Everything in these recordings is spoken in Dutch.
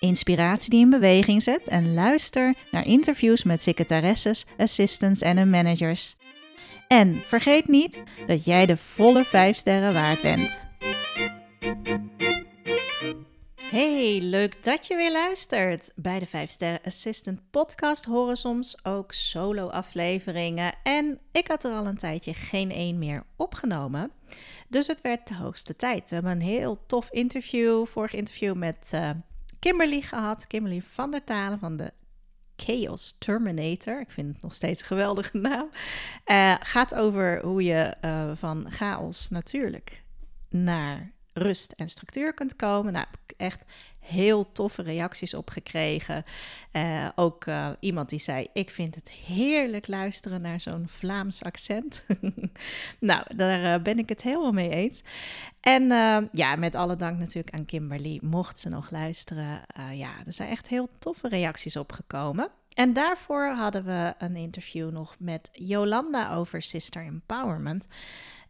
inspiratie die in beweging zet en luister naar interviews met secretaresses, assistants en hun managers. En vergeet niet dat jij de volle 5 sterren waard bent. Hey, leuk dat je weer luistert. Bij de 5 Sterren Assistant podcast horen soms ook solo-afleveringen. En ik had er al een tijdje geen één meer opgenomen. Dus het werd de hoogste tijd. We hebben een heel tof interview, vorig interview met uh, Kimberly gehad. Kimberly van der Talen van de Chaos Terminator. Ik vind het nog steeds een geweldige naam. Uh, gaat over hoe je uh, van chaos natuurlijk naar rust en structuur kunt komen. Nou, ik echt heel toffe reacties op gekregen. Uh, ook uh, iemand die zei: Ik vind het heerlijk luisteren naar zo'n Vlaams accent. nou, daar uh, ben ik het helemaal mee eens. En ja, met alle dank natuurlijk aan Kimberly, mocht ze nog luisteren. ja, er zijn echt heel toffe reacties opgekomen. En daarvoor hadden we een interview nog met Jolanda over Sister Empowerment.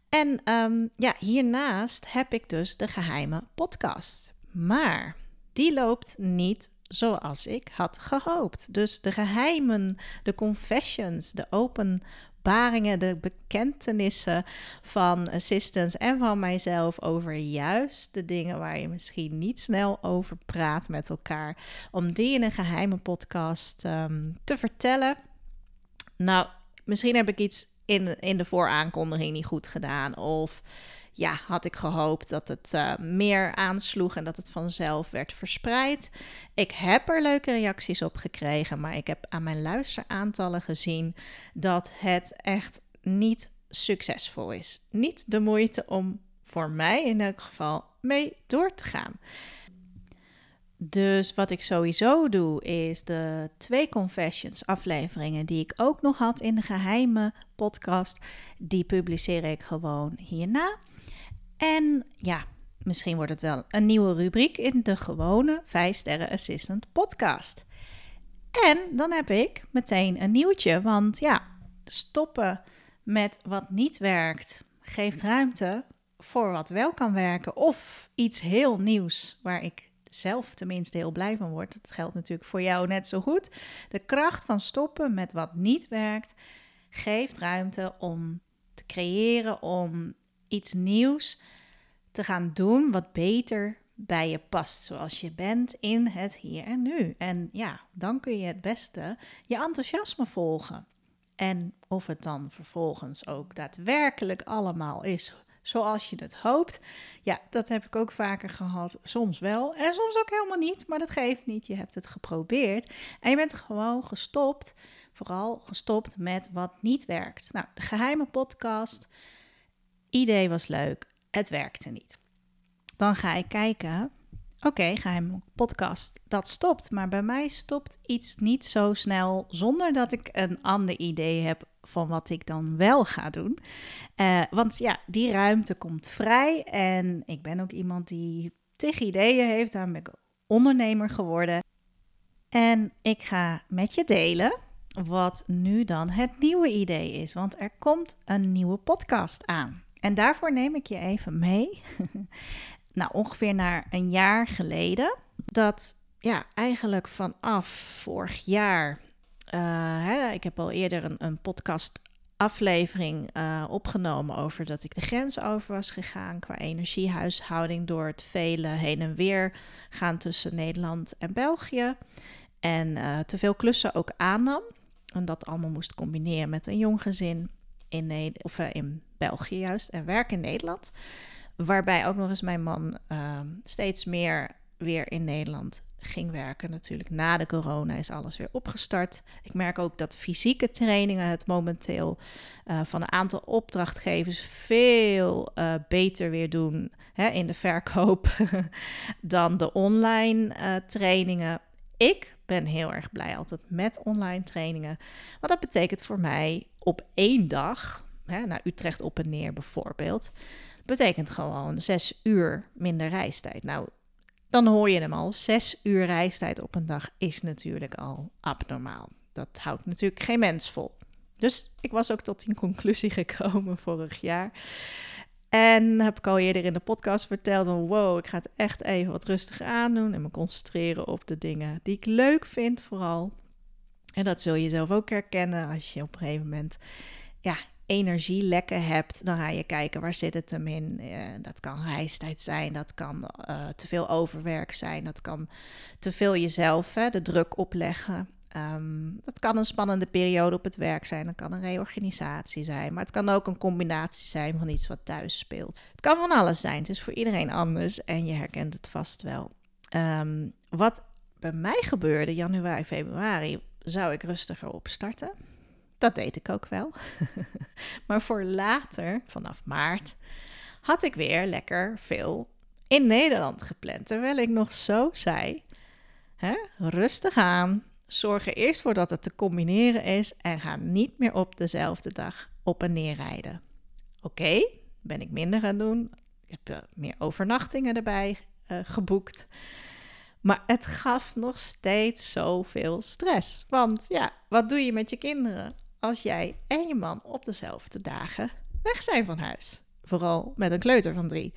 En um, ja, hiernaast heb ik dus de geheime podcast. Maar die loopt niet zoals ik had gehoopt. Dus de geheimen, de confessions, de openbaringen, de bekentenissen van assistants en van mijzelf over juist de dingen waar je misschien niet snel over praat met elkaar, om die in een geheime podcast um, te vertellen. Nou, misschien heb ik iets in, in de vooraankondiging niet goed gedaan. Of ja, had ik gehoopt dat het uh, meer aansloeg en dat het vanzelf werd verspreid. Ik heb er leuke reacties op gekregen, maar ik heb aan mijn luisteraantallen gezien dat het echt niet succesvol is. Niet de moeite om voor mij in elk geval mee door te gaan. Dus wat ik sowieso doe, is de twee confessions afleveringen die ik ook nog had in de geheime podcast, die publiceer ik gewoon hierna. En ja, misschien wordt het wel een nieuwe rubriek in de gewone 5 Sterren Assistant podcast. En dan heb ik meteen een nieuwtje, want ja, stoppen met wat niet werkt geeft ruimte voor wat wel kan werken of iets heel nieuws waar ik zelf tenminste heel blij van word. Dat geldt natuurlijk voor jou net zo goed. De kracht van stoppen met wat niet werkt geeft ruimte om te creëren, om iets nieuws te gaan doen wat beter bij je past, zoals je bent in het hier en nu. En ja, dan kun je het beste je enthousiasme volgen. En of het dan vervolgens ook daadwerkelijk allemaal is zoals je het hoopt. Ja, dat heb ik ook vaker gehad. Soms wel en soms ook helemaal niet. Maar dat geeft niet. Je hebt het geprobeerd. En je bent gewoon gestopt. Vooral gestopt met wat niet werkt. Nou, de geheime podcast. Idee was leuk. Het werkte niet. Dan ga ik kijken. Oké, okay, geheime podcast, dat stopt. Maar bij mij stopt iets niet zo snel zonder dat ik een ander idee heb van wat ik dan wel ga doen. Uh, want ja, die ruimte komt vrij. En ik ben ook iemand die tig ideeën heeft. Daarom ben ik ondernemer geworden. En ik ga met je delen wat nu dan het nieuwe idee is. Want er komt een nieuwe podcast aan. En daarvoor neem ik je even mee. nou, ongeveer naar een jaar geleden. Dat ja, eigenlijk vanaf vorig jaar uh, hè, ik heb al eerder een, een podcast aflevering uh, opgenomen over dat ik de grens over was gegaan qua energiehuishouding door het vele heen en weer gaan tussen Nederland en België. En uh, te veel klussen ook aannam. En dat allemaal moest combineren met een jong gezin in, Nederland of, in België juist en werk in Nederland. Waarbij ook nog eens mijn man ehm, steeds meer weer in Nederland ging werken. Natuurlijk na de corona is alles weer opgestart. Ik merk ook dat fysieke trainingen het momenteel uh, van een aantal opdrachtgevers veel uh, beter weer doen hè, in de verkoop dan de online uh, trainingen. Ik ben heel erg blij altijd met online trainingen. Want dat betekent voor mij op één dag, hè, naar Utrecht op en neer bijvoorbeeld, betekent gewoon zes uur minder reistijd. Nou, dan hoor je hem al. Zes uur reistijd op een dag is natuurlijk al abnormaal. Dat houdt natuurlijk geen mens vol. Dus ik was ook tot die conclusie gekomen vorig jaar. En heb ik al eerder in de podcast verteld van wow, ik ga het echt even wat rustiger aandoen en me concentreren op de dingen die ik leuk vind vooral. En dat zul je zelf ook herkennen als je op een gegeven moment ja, energielekken hebt, dan ga je kijken waar zit het hem in. Uh, dat kan reistijd zijn, dat kan uh, te veel overwerk zijn, dat kan te veel jezelf hè, de druk opleggen. Um, dat kan een spannende periode op het werk zijn, dat kan een reorganisatie zijn, maar het kan ook een combinatie zijn van iets wat thuis speelt. Het kan van alles zijn, het is voor iedereen anders en je herkent het vast wel. Um, wat bij mij gebeurde januari, februari, zou ik rustiger opstarten. Dat deed ik ook wel. maar voor later, vanaf maart, had ik weer lekker veel in Nederland gepland. Terwijl ik nog zo zei: hè, rustig aan. Zorg er eerst voor dat het te combineren is en ga niet meer op dezelfde dag op en neer rijden. Oké, ben ik minder gaan doen. Ik heb uh, meer overnachtingen erbij uh, geboekt. Maar het gaf nog steeds zoveel stress. Want ja, wat doe je met je kinderen als jij en je man op dezelfde dagen weg zijn van huis. Vooral met een kleuter van drie.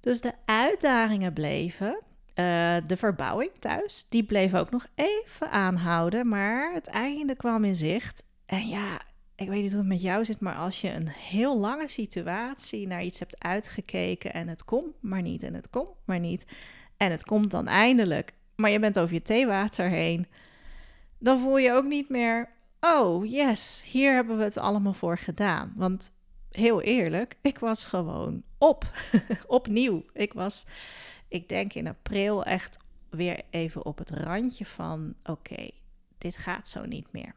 Dus de uitdagingen bleven. Uh, de verbouwing thuis, die bleef ook nog even aanhouden. Maar het einde kwam in zicht. En ja, ik weet niet hoe het met jou zit, maar als je een heel lange situatie naar iets hebt uitgekeken en het komt maar niet en het komt maar niet en het komt dan eindelijk, maar je bent over je theewater heen, dan voel je ook niet meer, oh yes, hier hebben we het allemaal voor gedaan. Want heel eerlijk, ik was gewoon op, opnieuw. Ik was, ik denk in april echt weer even op het randje van, oké, dit gaat zo niet meer.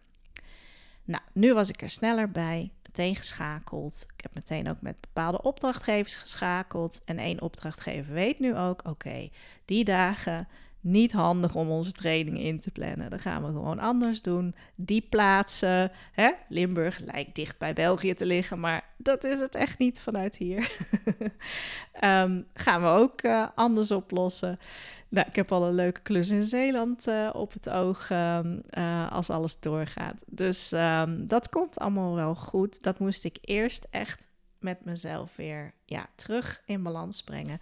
Nou, nu was ik er sneller bij, meteen geschakeld. Ik heb meteen ook met bepaalde opdrachtgevers geschakeld. En één opdrachtgever weet nu ook, oké, die dagen niet handig om onze training in te plannen. Dan gaan we gewoon anders doen. Die plaatsen. Hè? Limburg lijkt dicht bij België te liggen, maar dat is het echt niet vanuit hier. um, gaan we ook uh, anders oplossen. Nou, ik heb al een leuke klus in Zeeland uh, op het oog um, uh, als alles doorgaat. Dus um, dat komt allemaal wel goed. Dat moest ik eerst echt met mezelf weer ja, terug in balans brengen.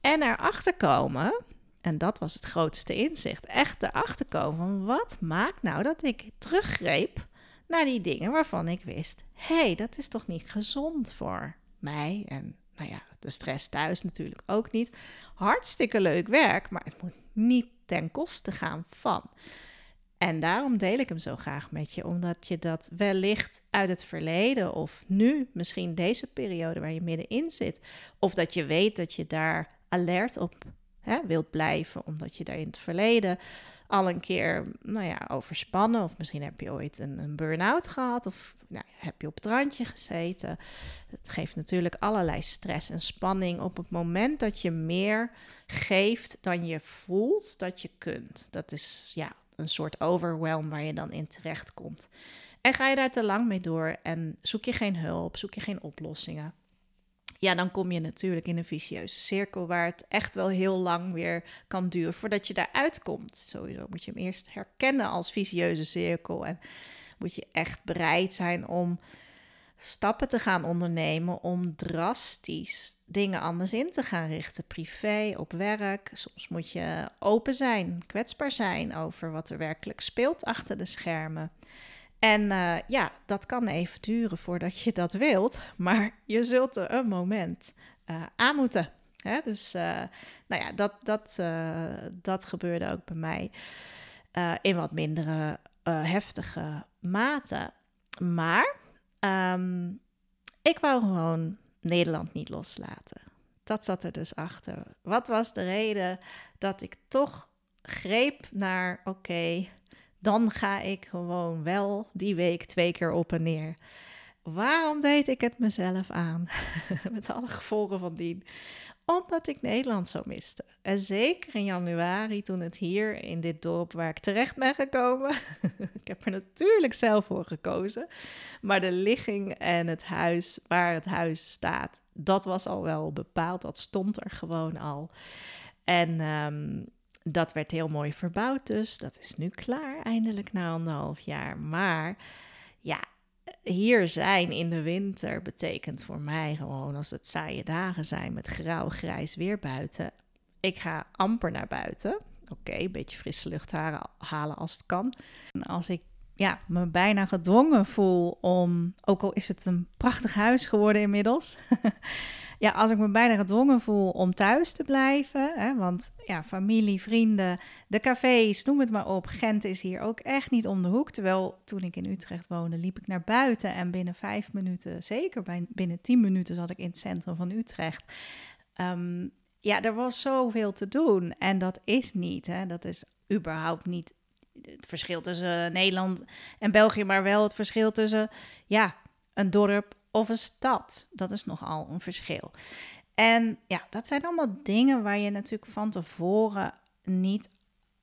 En erachter komen en dat was het grootste inzicht. Echt erachter komen van wat maakt nou dat ik teruggreep naar die dingen waarvan ik wist: hé, hey, dat is toch niet gezond voor mij en nou ja, de stress thuis natuurlijk ook niet. Hartstikke leuk werk, maar het moet niet ten koste gaan van. En daarom deel ik hem zo graag met je, omdat je dat wellicht uit het verleden of nu, misschien deze periode waar je middenin zit, of dat je weet dat je daar alert op hè, wilt blijven, omdat je daar in het verleden al een keer nou ja, overspannen, of misschien heb je ooit een, een burn-out gehad, of nou, heb je op het randje gezeten. Het geeft natuurlijk allerlei stress en spanning op het moment dat je meer geeft dan je voelt dat je kunt. Dat is ja, een soort overwhelm waar je dan in terecht komt. En ga je daar te lang mee door en zoek je geen hulp, zoek je geen oplossingen ja, dan kom je natuurlijk in een vicieuze cirkel waar het echt wel heel lang weer kan duren voordat je daaruit komt. Sowieso moet je hem eerst herkennen als vicieuze cirkel en moet je echt bereid zijn om stappen te gaan ondernemen om drastisch dingen anders in te gaan richten. Privé, op werk. Soms moet je open zijn, kwetsbaar zijn over wat er werkelijk speelt achter de schermen. En uh, ja, dat kan even duren voordat je dat wilt, maar je zult er een moment uh, aan moeten. Hè? Dus uh, nou ja, dat, dat, dat gebeurde ook bij mij in wat mindere heftige mate. Maar um, ik wou gewoon Nederland niet loslaten. Dat zat er dus achter. Wat was de reden dat ik toch greep naar: oké, dan ga ik gewoon wel die week twee keer op en neer. Waarom deed ik het mezelf aan? Met alle gevolgen van dien. Omdat ik Nederland zo miste. En zeker in januari, toen het hier in dit dorp waar ik terecht ben gekomen. ik heb er natuurlijk zelf voor gekozen. Maar de ligging en het huis waar het huis staat, dat was al wel bepaald. Dat stond er gewoon al. En um, dat werd heel mooi verbouwd dus. Dat is nu klaar, eindelijk na anderhalf jaar. Maar ja, hier zijn in de winter betekent voor mij gewoon als het saaie dagen zijn met grauw grijs weer buiten. Ik ga amper naar buiten. Oké, een beetje frisse lucht halen als het kan. En als ik ja, me bijna gedwongen voel om, ook al is het een prachtig huis geworden inmiddels, ja, als ik me bijna gedwongen voel om thuis te blijven, hè, want ja, familie, vrienden, de cafés, noem het maar op. Gent is hier ook echt niet om de hoek. Terwijl toen ik in Utrecht woonde, liep ik naar buiten en binnen vijf minuten, zeker binnen tien minuten, zat ik in het centrum van Utrecht. Um, ja, er was zoveel te doen en dat is niet. Hè. Dat is überhaupt niet het verschil tussen Nederland en België, maar wel het verschil tussen ja, een dorp of een stad. Dat is nogal een verschil. En ja, dat zijn allemaal dingen waar je natuurlijk van tevoren niet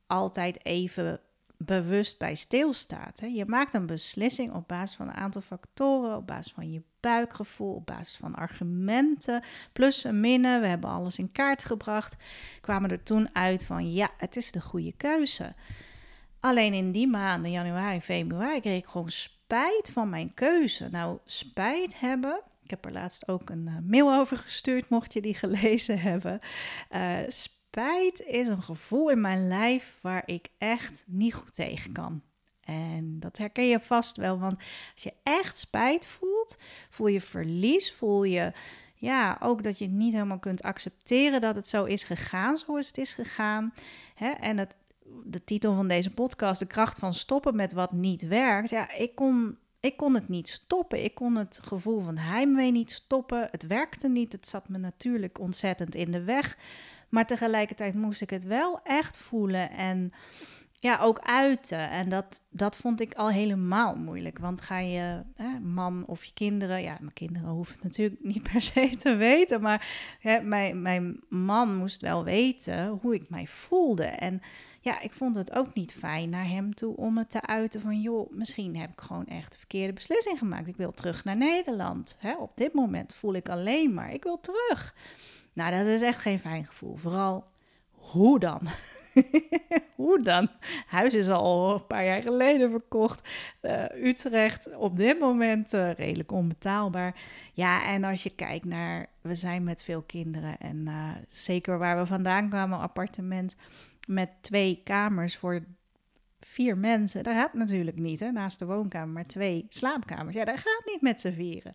altijd even bewust bij stilstaat. Hè. Je maakt een beslissing op basis van een aantal factoren, op basis van je buikgevoel, op basis van argumenten, plus en minnen. We hebben alles in kaart gebracht. Kwamen er toen uit van ja, het is de goede keuze. Alleen in die maanden, januari, februari, kreeg ik gewoon spijt van mijn keuze. Nou, spijt hebben. Ik heb er laatst ook een uh, mail over gestuurd, mocht je die gelezen hebben. Uh, spijt is een gevoel in mijn lijf waar ik echt niet goed tegen kan. En dat herken je vast wel, want als je echt spijt voelt, voel je verlies, voel je ja, ook dat je niet helemaal kunt accepteren dat het zo is gegaan zoals het is gegaan. Hè? En het de titel van deze podcast, De kracht van stoppen met wat niet werkt. Ja, ik kon, ik kon het niet stoppen. Ik kon het gevoel van heimwee niet stoppen. Het werkte niet. Het zat me natuurlijk ontzettend in de weg. Maar tegelijkertijd moest ik het wel echt voelen en ja, ook uiten. En dat, dat vond ik al helemaal moeilijk. Want ga je hè, man of je kinderen, ja, mijn kinderen hoeven het natuurlijk niet per se te weten, maar hè, mijn, mijn man moest wel weten hoe ik mij voelde. En ja, ik vond het ook niet fijn naar hem toe om het te uiten van, joh, misschien heb ik gewoon echt de verkeerde beslissing gemaakt. Ik wil terug naar Nederland. Hè, op dit moment voel ik alleen maar, ik wil terug. Nou, dat is echt geen fijn gevoel. Vooral, hoe dan? Hoe dan? Huis is al een paar jaar geleden verkocht. Uh, Utrecht op dit moment uh, redelijk onbetaalbaar. Ja, en als je kijkt naar, we zijn met veel kinderen en uh, zeker waar we vandaan kwamen, appartement met twee kamers voor vier mensen. Dat gaat natuurlijk niet, hè? naast de woonkamer, maar twee slaapkamers. Ja, dat gaat niet met z'n vieren.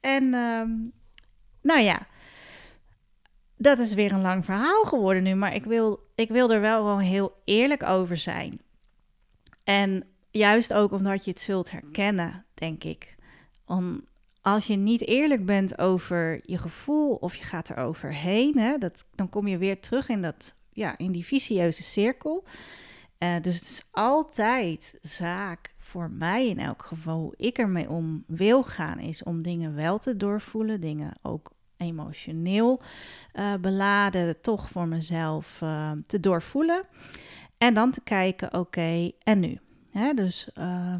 En uh, nou ja, dat is weer een lang verhaal geworden nu, maar ik wil, ik wil er wel gewoon heel eerlijk over zijn. En juist ook omdat je het zult herkennen, denk ik. Om, als je niet eerlijk bent over je gevoel of je gaat er overheen, hè, dat, dan kom je weer terug in, dat, ja, in die vicieuze cirkel. Uh, dus het is altijd zaak voor mij in elk geval hoe ik ermee om wil gaan, is om dingen wel te doorvoelen, dingen ook emotioneel uh, beladen toch voor mezelf uh, te doorvoelen. En dan te kijken, oké, en nu? Hè, dus ja,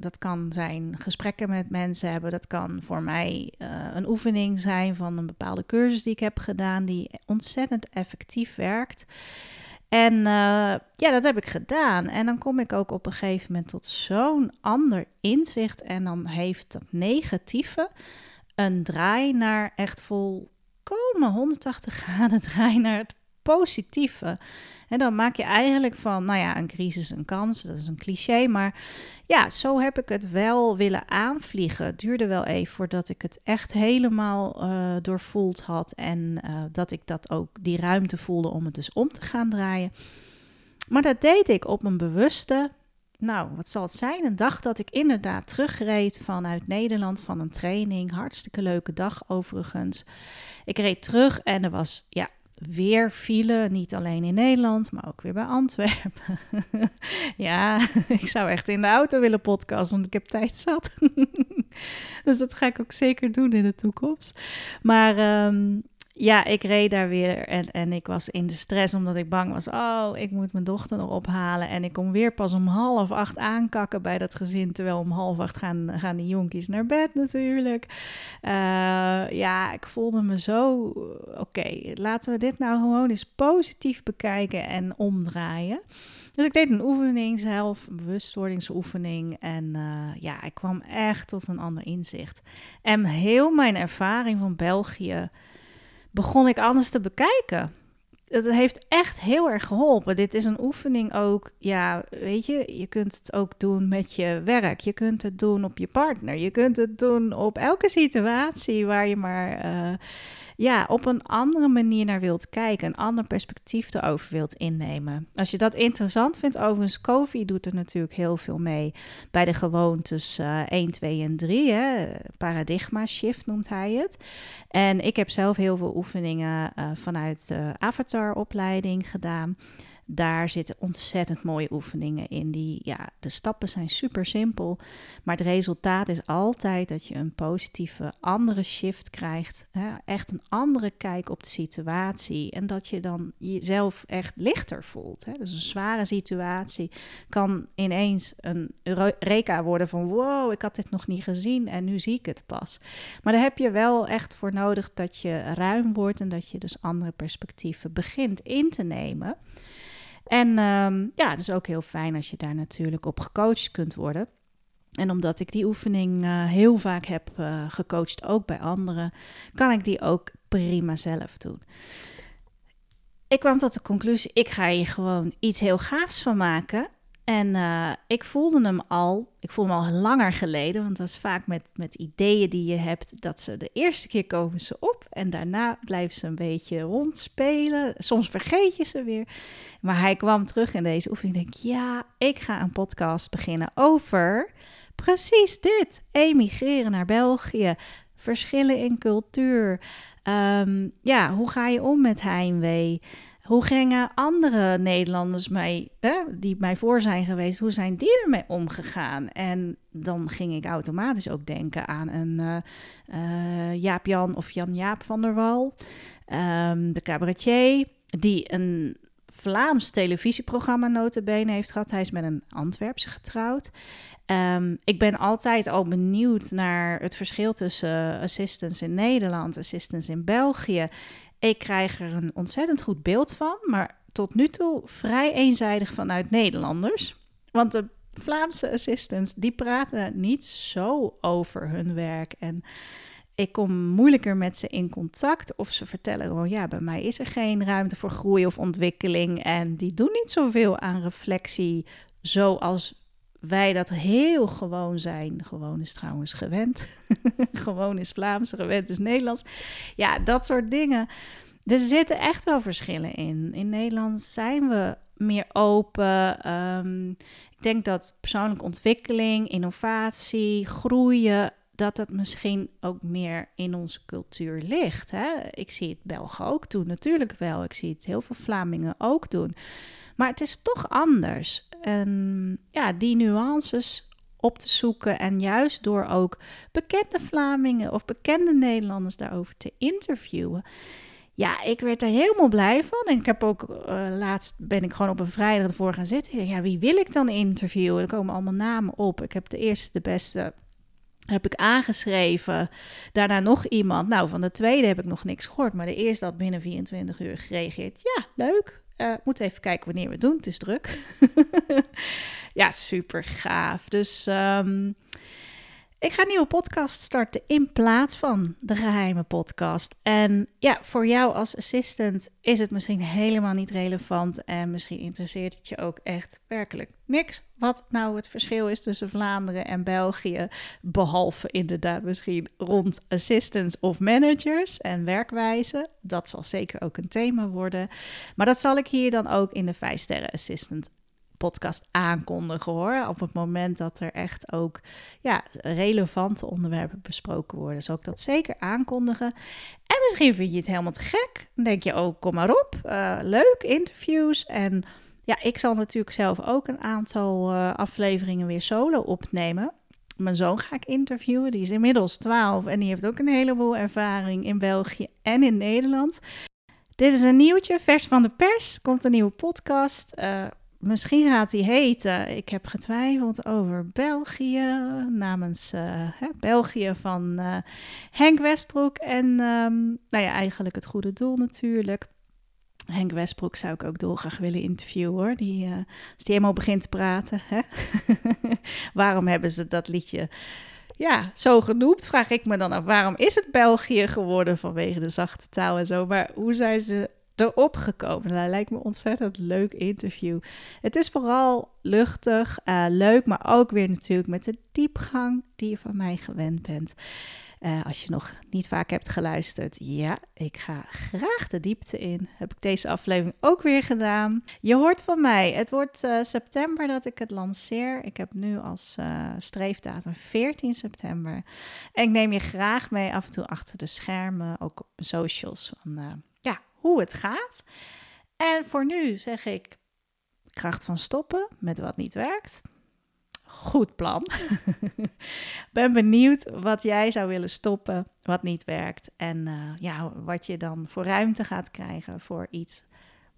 dat kan zijn gesprekken met mensen hebben. Dat kan voor mij uh, een oefening zijn van een bepaalde cursus die ik heb gedaan, die ontzettend effectief werkt. En uh, ja, dat heb ik gedaan. En dan kom ik ook op een gegeven moment tot zo'n ander inzicht. En dan heeft dat negatieve een draai naar echt volkomen 180 graden draai naar het positieve. En dan maak je eigenlijk van, nou ja, een crisis een kans. Dat is een cliché, maar ja, zo heb ik het wel willen aanvliegen. Het duurde wel even voordat ik het echt helemaal uh, doorvoeld had en uh, dat ik dat ook die ruimte voelde om het dus om te gaan draaien. Maar dat deed ik op een bewuste nou, wat zal het zijn? Een dag dat ik inderdaad terugreed vanuit Nederland van een training. Hartstikke leuke dag overigens. Ik reed terug en er was ja, weer file. Niet alleen in Nederland, maar ook weer bij Antwerpen. ja, ik zou echt in de auto willen podcasten, want ik heb tijd zat. dus dat ga ik ook zeker doen in de toekomst. Maar ehm, ja, ik reed daar weer en, en ik was in de stress omdat ik bang was. Oh, ik moet mijn dochter nog ophalen. En ik kom weer pas om half acht aankakken bij dat gezin. Terwijl om half acht gaan, gaan die jonkies naar bed natuurlijk. Uh, ja, ik voelde me zo... Oké, laten we dit nou gewoon eens positief bekijken en omdraaien. Dus ik deed een oefening zelf, een bewustwordingsoefening. En uh, ja, ik kwam echt tot een ander inzicht. En heel mijn ervaring van België begon ik anders te bekijken. Het heeft echt heel erg geholpen. Dit is een oefening ook. Ja, weet je, je kunt het ook doen met je werk. Je kunt het doen op je partner. Je kunt het doen op elke situatie waar je maar. Uh, ja, op een andere manier naar wilt kijken, een ander perspectief erover wilt innemen. Als je dat interessant vindt, overigens, Kofi doet er natuurlijk heel veel mee bij de gewoontes uh, 1, 2 en 3. Hè. Paradigma shift noemt hij het. En ik heb zelf heel veel oefeningen uh, vanuit de Avatar-opleiding gedaan. Daar zitten ontzettend mooie oefeningen in. Die, ja, de stappen zijn super simpel. Maar het resultaat is altijd dat je een positieve, andere shift krijgt. Hè? Echt een andere kijk op de situatie. En dat je dan jezelf echt lichter voelt. Hè? Dus een zware situatie kan ineens een reka worden van: wow, ik had dit nog niet gezien en nu zie ik het pas. Maar daar heb je wel echt voor nodig dat je ruim wordt en dat je dus andere perspectieven begint in te nemen. En ehm, ja, het is ook heel fijn als je daar natuurlijk op gecoacht kunt worden. En omdat ik die oefening uh, heel vaak heb uh, gecoacht, ook bij anderen, kan ik die ook prima zelf doen. Ik kwam tot de conclusie, ik ga hier gewoon iets heel gaafs van maken. En uh, ik voelde hem al, ik voelde hem al langer geleden, want dat is vaak met, met ideeën die je hebt, dat ze de eerste keer komen ze op en daarna blijven ze een beetje rondspelen. Soms vergeet je ze weer. Maar hij kwam terug in deze oefening. Ik denk, ja, ik ga een podcast beginnen over precies dit. Emigreren naar België, verschillen in cultuur. Um, ja, hoe ga je om met heimwee? Hoe gingen andere Nederlanders mij, die mij voor zijn geweest, hoe zijn die ermee omgegaan? En dan ging ik automatisch ook denken aan een uh, uh, Jaap-Jan of Jan-Jaap van der Wal, um, de cabaretier, die een Vlaams televisieprogramma notabene heeft gehad. Hij is met een Antwerpse getrouwd. Um, ik ben altijd al benieuwd naar het verschil tussen assistants in Nederland, assistants in België. Ik krijg er een ontzettend goed beeld van, maar tot nu toe vrij eenzijdig vanuit Nederlanders. Want de Vlaamse assistants, die praten niet zo over hun werk. En ik kom moeilijker met ze in contact. Of ze vertellen gewoon, ja, bij mij is er geen ruimte voor groei of ontwikkeling. En die doen niet zoveel aan reflectie zoals wij dat heel gewoon zijn. Gewoon is trouwens gewend. gewoon is Vlaams, gewend is Nederlands. Ja, dat soort dingen. Er zitten echt wel verschillen in. In Nederland zijn we meer open. Um, ik denk dat persoonlijke ontwikkeling, innovatie, groeien, dat dat misschien ook meer in onze cultuur ligt. Hè? Ik zie het Belgen ook doen, natuurlijk wel. Ik zie het heel veel Vlamingen ook doen. Maar het is toch anders. En ja, die nuances op te zoeken en juist door ook bekende Vlamingen of bekende Nederlanders daarover te interviewen. Ja, ik werd er helemaal blij van. En ik heb ook uh, laatst ben ik gewoon op een vrijdag ervoor gaan zitten. Ja, wie wil ik dan interviewen? Er komen allemaal namen op. Ik heb de eerste, de beste heb ik aangeschreven. Daarna nog iemand. Nou, van de tweede heb ik nog niks gehoord. Maar de eerste had binnen 24 uur gereageerd. Ja, leuk. Uh, moet even kijken wanneer we het doen. Het is druk. ja, super gaaf. Dus um, ik ga een nieuwe podcast starten in plaats van de geheime podcast. En ja, voor jou als assistant is het misschien helemaal niet relevant. En misschien interesseert het je ook echt werkelijk niks. Wat nou het verschil is tussen Vlaanderen en België. Behalve inderdaad misschien rond assistants of managers en werkwijze. Dat zal zeker ook een thema worden. Maar dat zal ik hier dan ook in de 5 sterren assistant podcast aankondigen hoor. Op het moment dat er echt ook ja, relevante onderwerpen besproken worden, zal ik dat zeker aankondigen. En misschien vind je het helemaal te gek. Dan denk je, oh, kom maar op. Uh, leuk, interviews. En ja, ik zal natuurlijk zelf ook een aantal uh, afleveringen weer solo opnemen. Mijn zoon ga ik interviewen. Die is inmiddels 12 en die heeft ook een heleboel ervaring in België en in Nederland. Dit is een nieuwtje, vers van de pers. Komt een nieuwe podcast. Uh, misschien gaat die heten. Ik heb getwijfeld over België. Namens uh, hè, België van uh, Henk Westbroek. En um, nou ja, eigenlijk het goede doel natuurlijk. Henk Westbroek zou ik ook dolgraag willen interviewen hoor. Die, uh, als die helemaal begint te praten. Hè? Waarom hebben ze dat liedje ja, zo genoemd? Vraag ik me dan af. Waarom is het België geworden vanwege de zachte taal en zo? Maar hoe zijn ze erop gekomen? Nou, lijkt me een ontzettend leuk interview. Het is vooral luchtig, uh, leuk, maar ook weer natuurlijk met de diepgang die je van mij gewend bent. Uh, als je nog niet vaak hebt geluisterd, ja, ik ga graag de diepte in. Heb ik deze aflevering ook weer gedaan. Je hoort van mij, het wordt uh, september dat ik het lanceer. Ik heb nu als uh, streefdatum 14 september. En ik neem je graag mee af en toe achter de schermen, ook op socials, van hoe het gaat. En voor nu zeg ik kracht van stoppen met wat niet werkt goed plan. ben benieuwd wat jij zou willen stoppen, wat niet werkt. En uh, ja, wat je dan voor ruimte gaat krijgen voor iets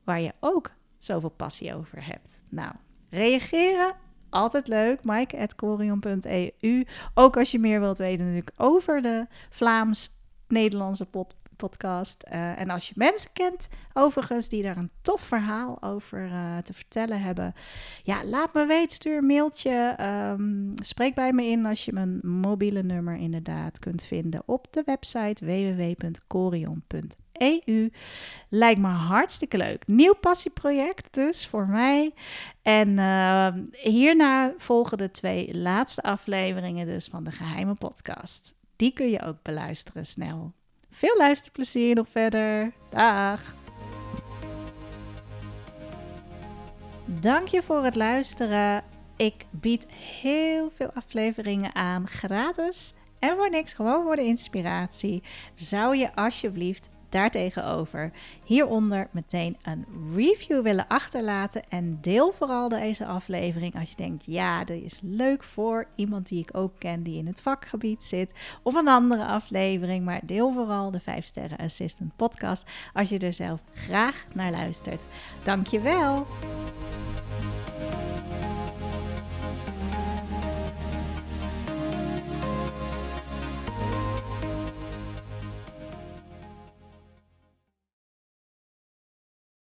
waar je ook zoveel passie over hebt. Nou, reageren. Altijd leuk, mike.corion.eu. Ook als je meer wilt weten natuurlijk over de Vlaams-Nederlandse pot podcast. Uh, en als je mensen kent, overigens, die daar een tof verhaal over uh, te vertellen hebben, ja, laat me weten. Stuur een mailtje. Um, spreek bij me in als je mijn mobiele nummer inderdaad kunt vinden op de website www.corion.eu. Lijkt me hartstikke leuk. Nieuw passieproject dus voor mij. En uh, hierna volgen de twee laatste afleveringen dus van de geheime podcast. Die kun je ook beluisteren snel. Veel luisterplezier nog verder. Dag. Dank je voor het luisteren. Ik bied heel veel afleveringen aan gratis en voor niks, gewoon voor de inspiratie. Zou je alsjeblieft daartegenover hieronder meteen een review willen achterlaten. En deel vooral deze aflevering als je denkt: ja, dat is leuk voor iemand die ik ook ken die in het vakgebied zit. Of een andere aflevering. Maar deel vooral de 5 Sterren Assistant podcast als je er zelf graag naar luistert. Dankjewel.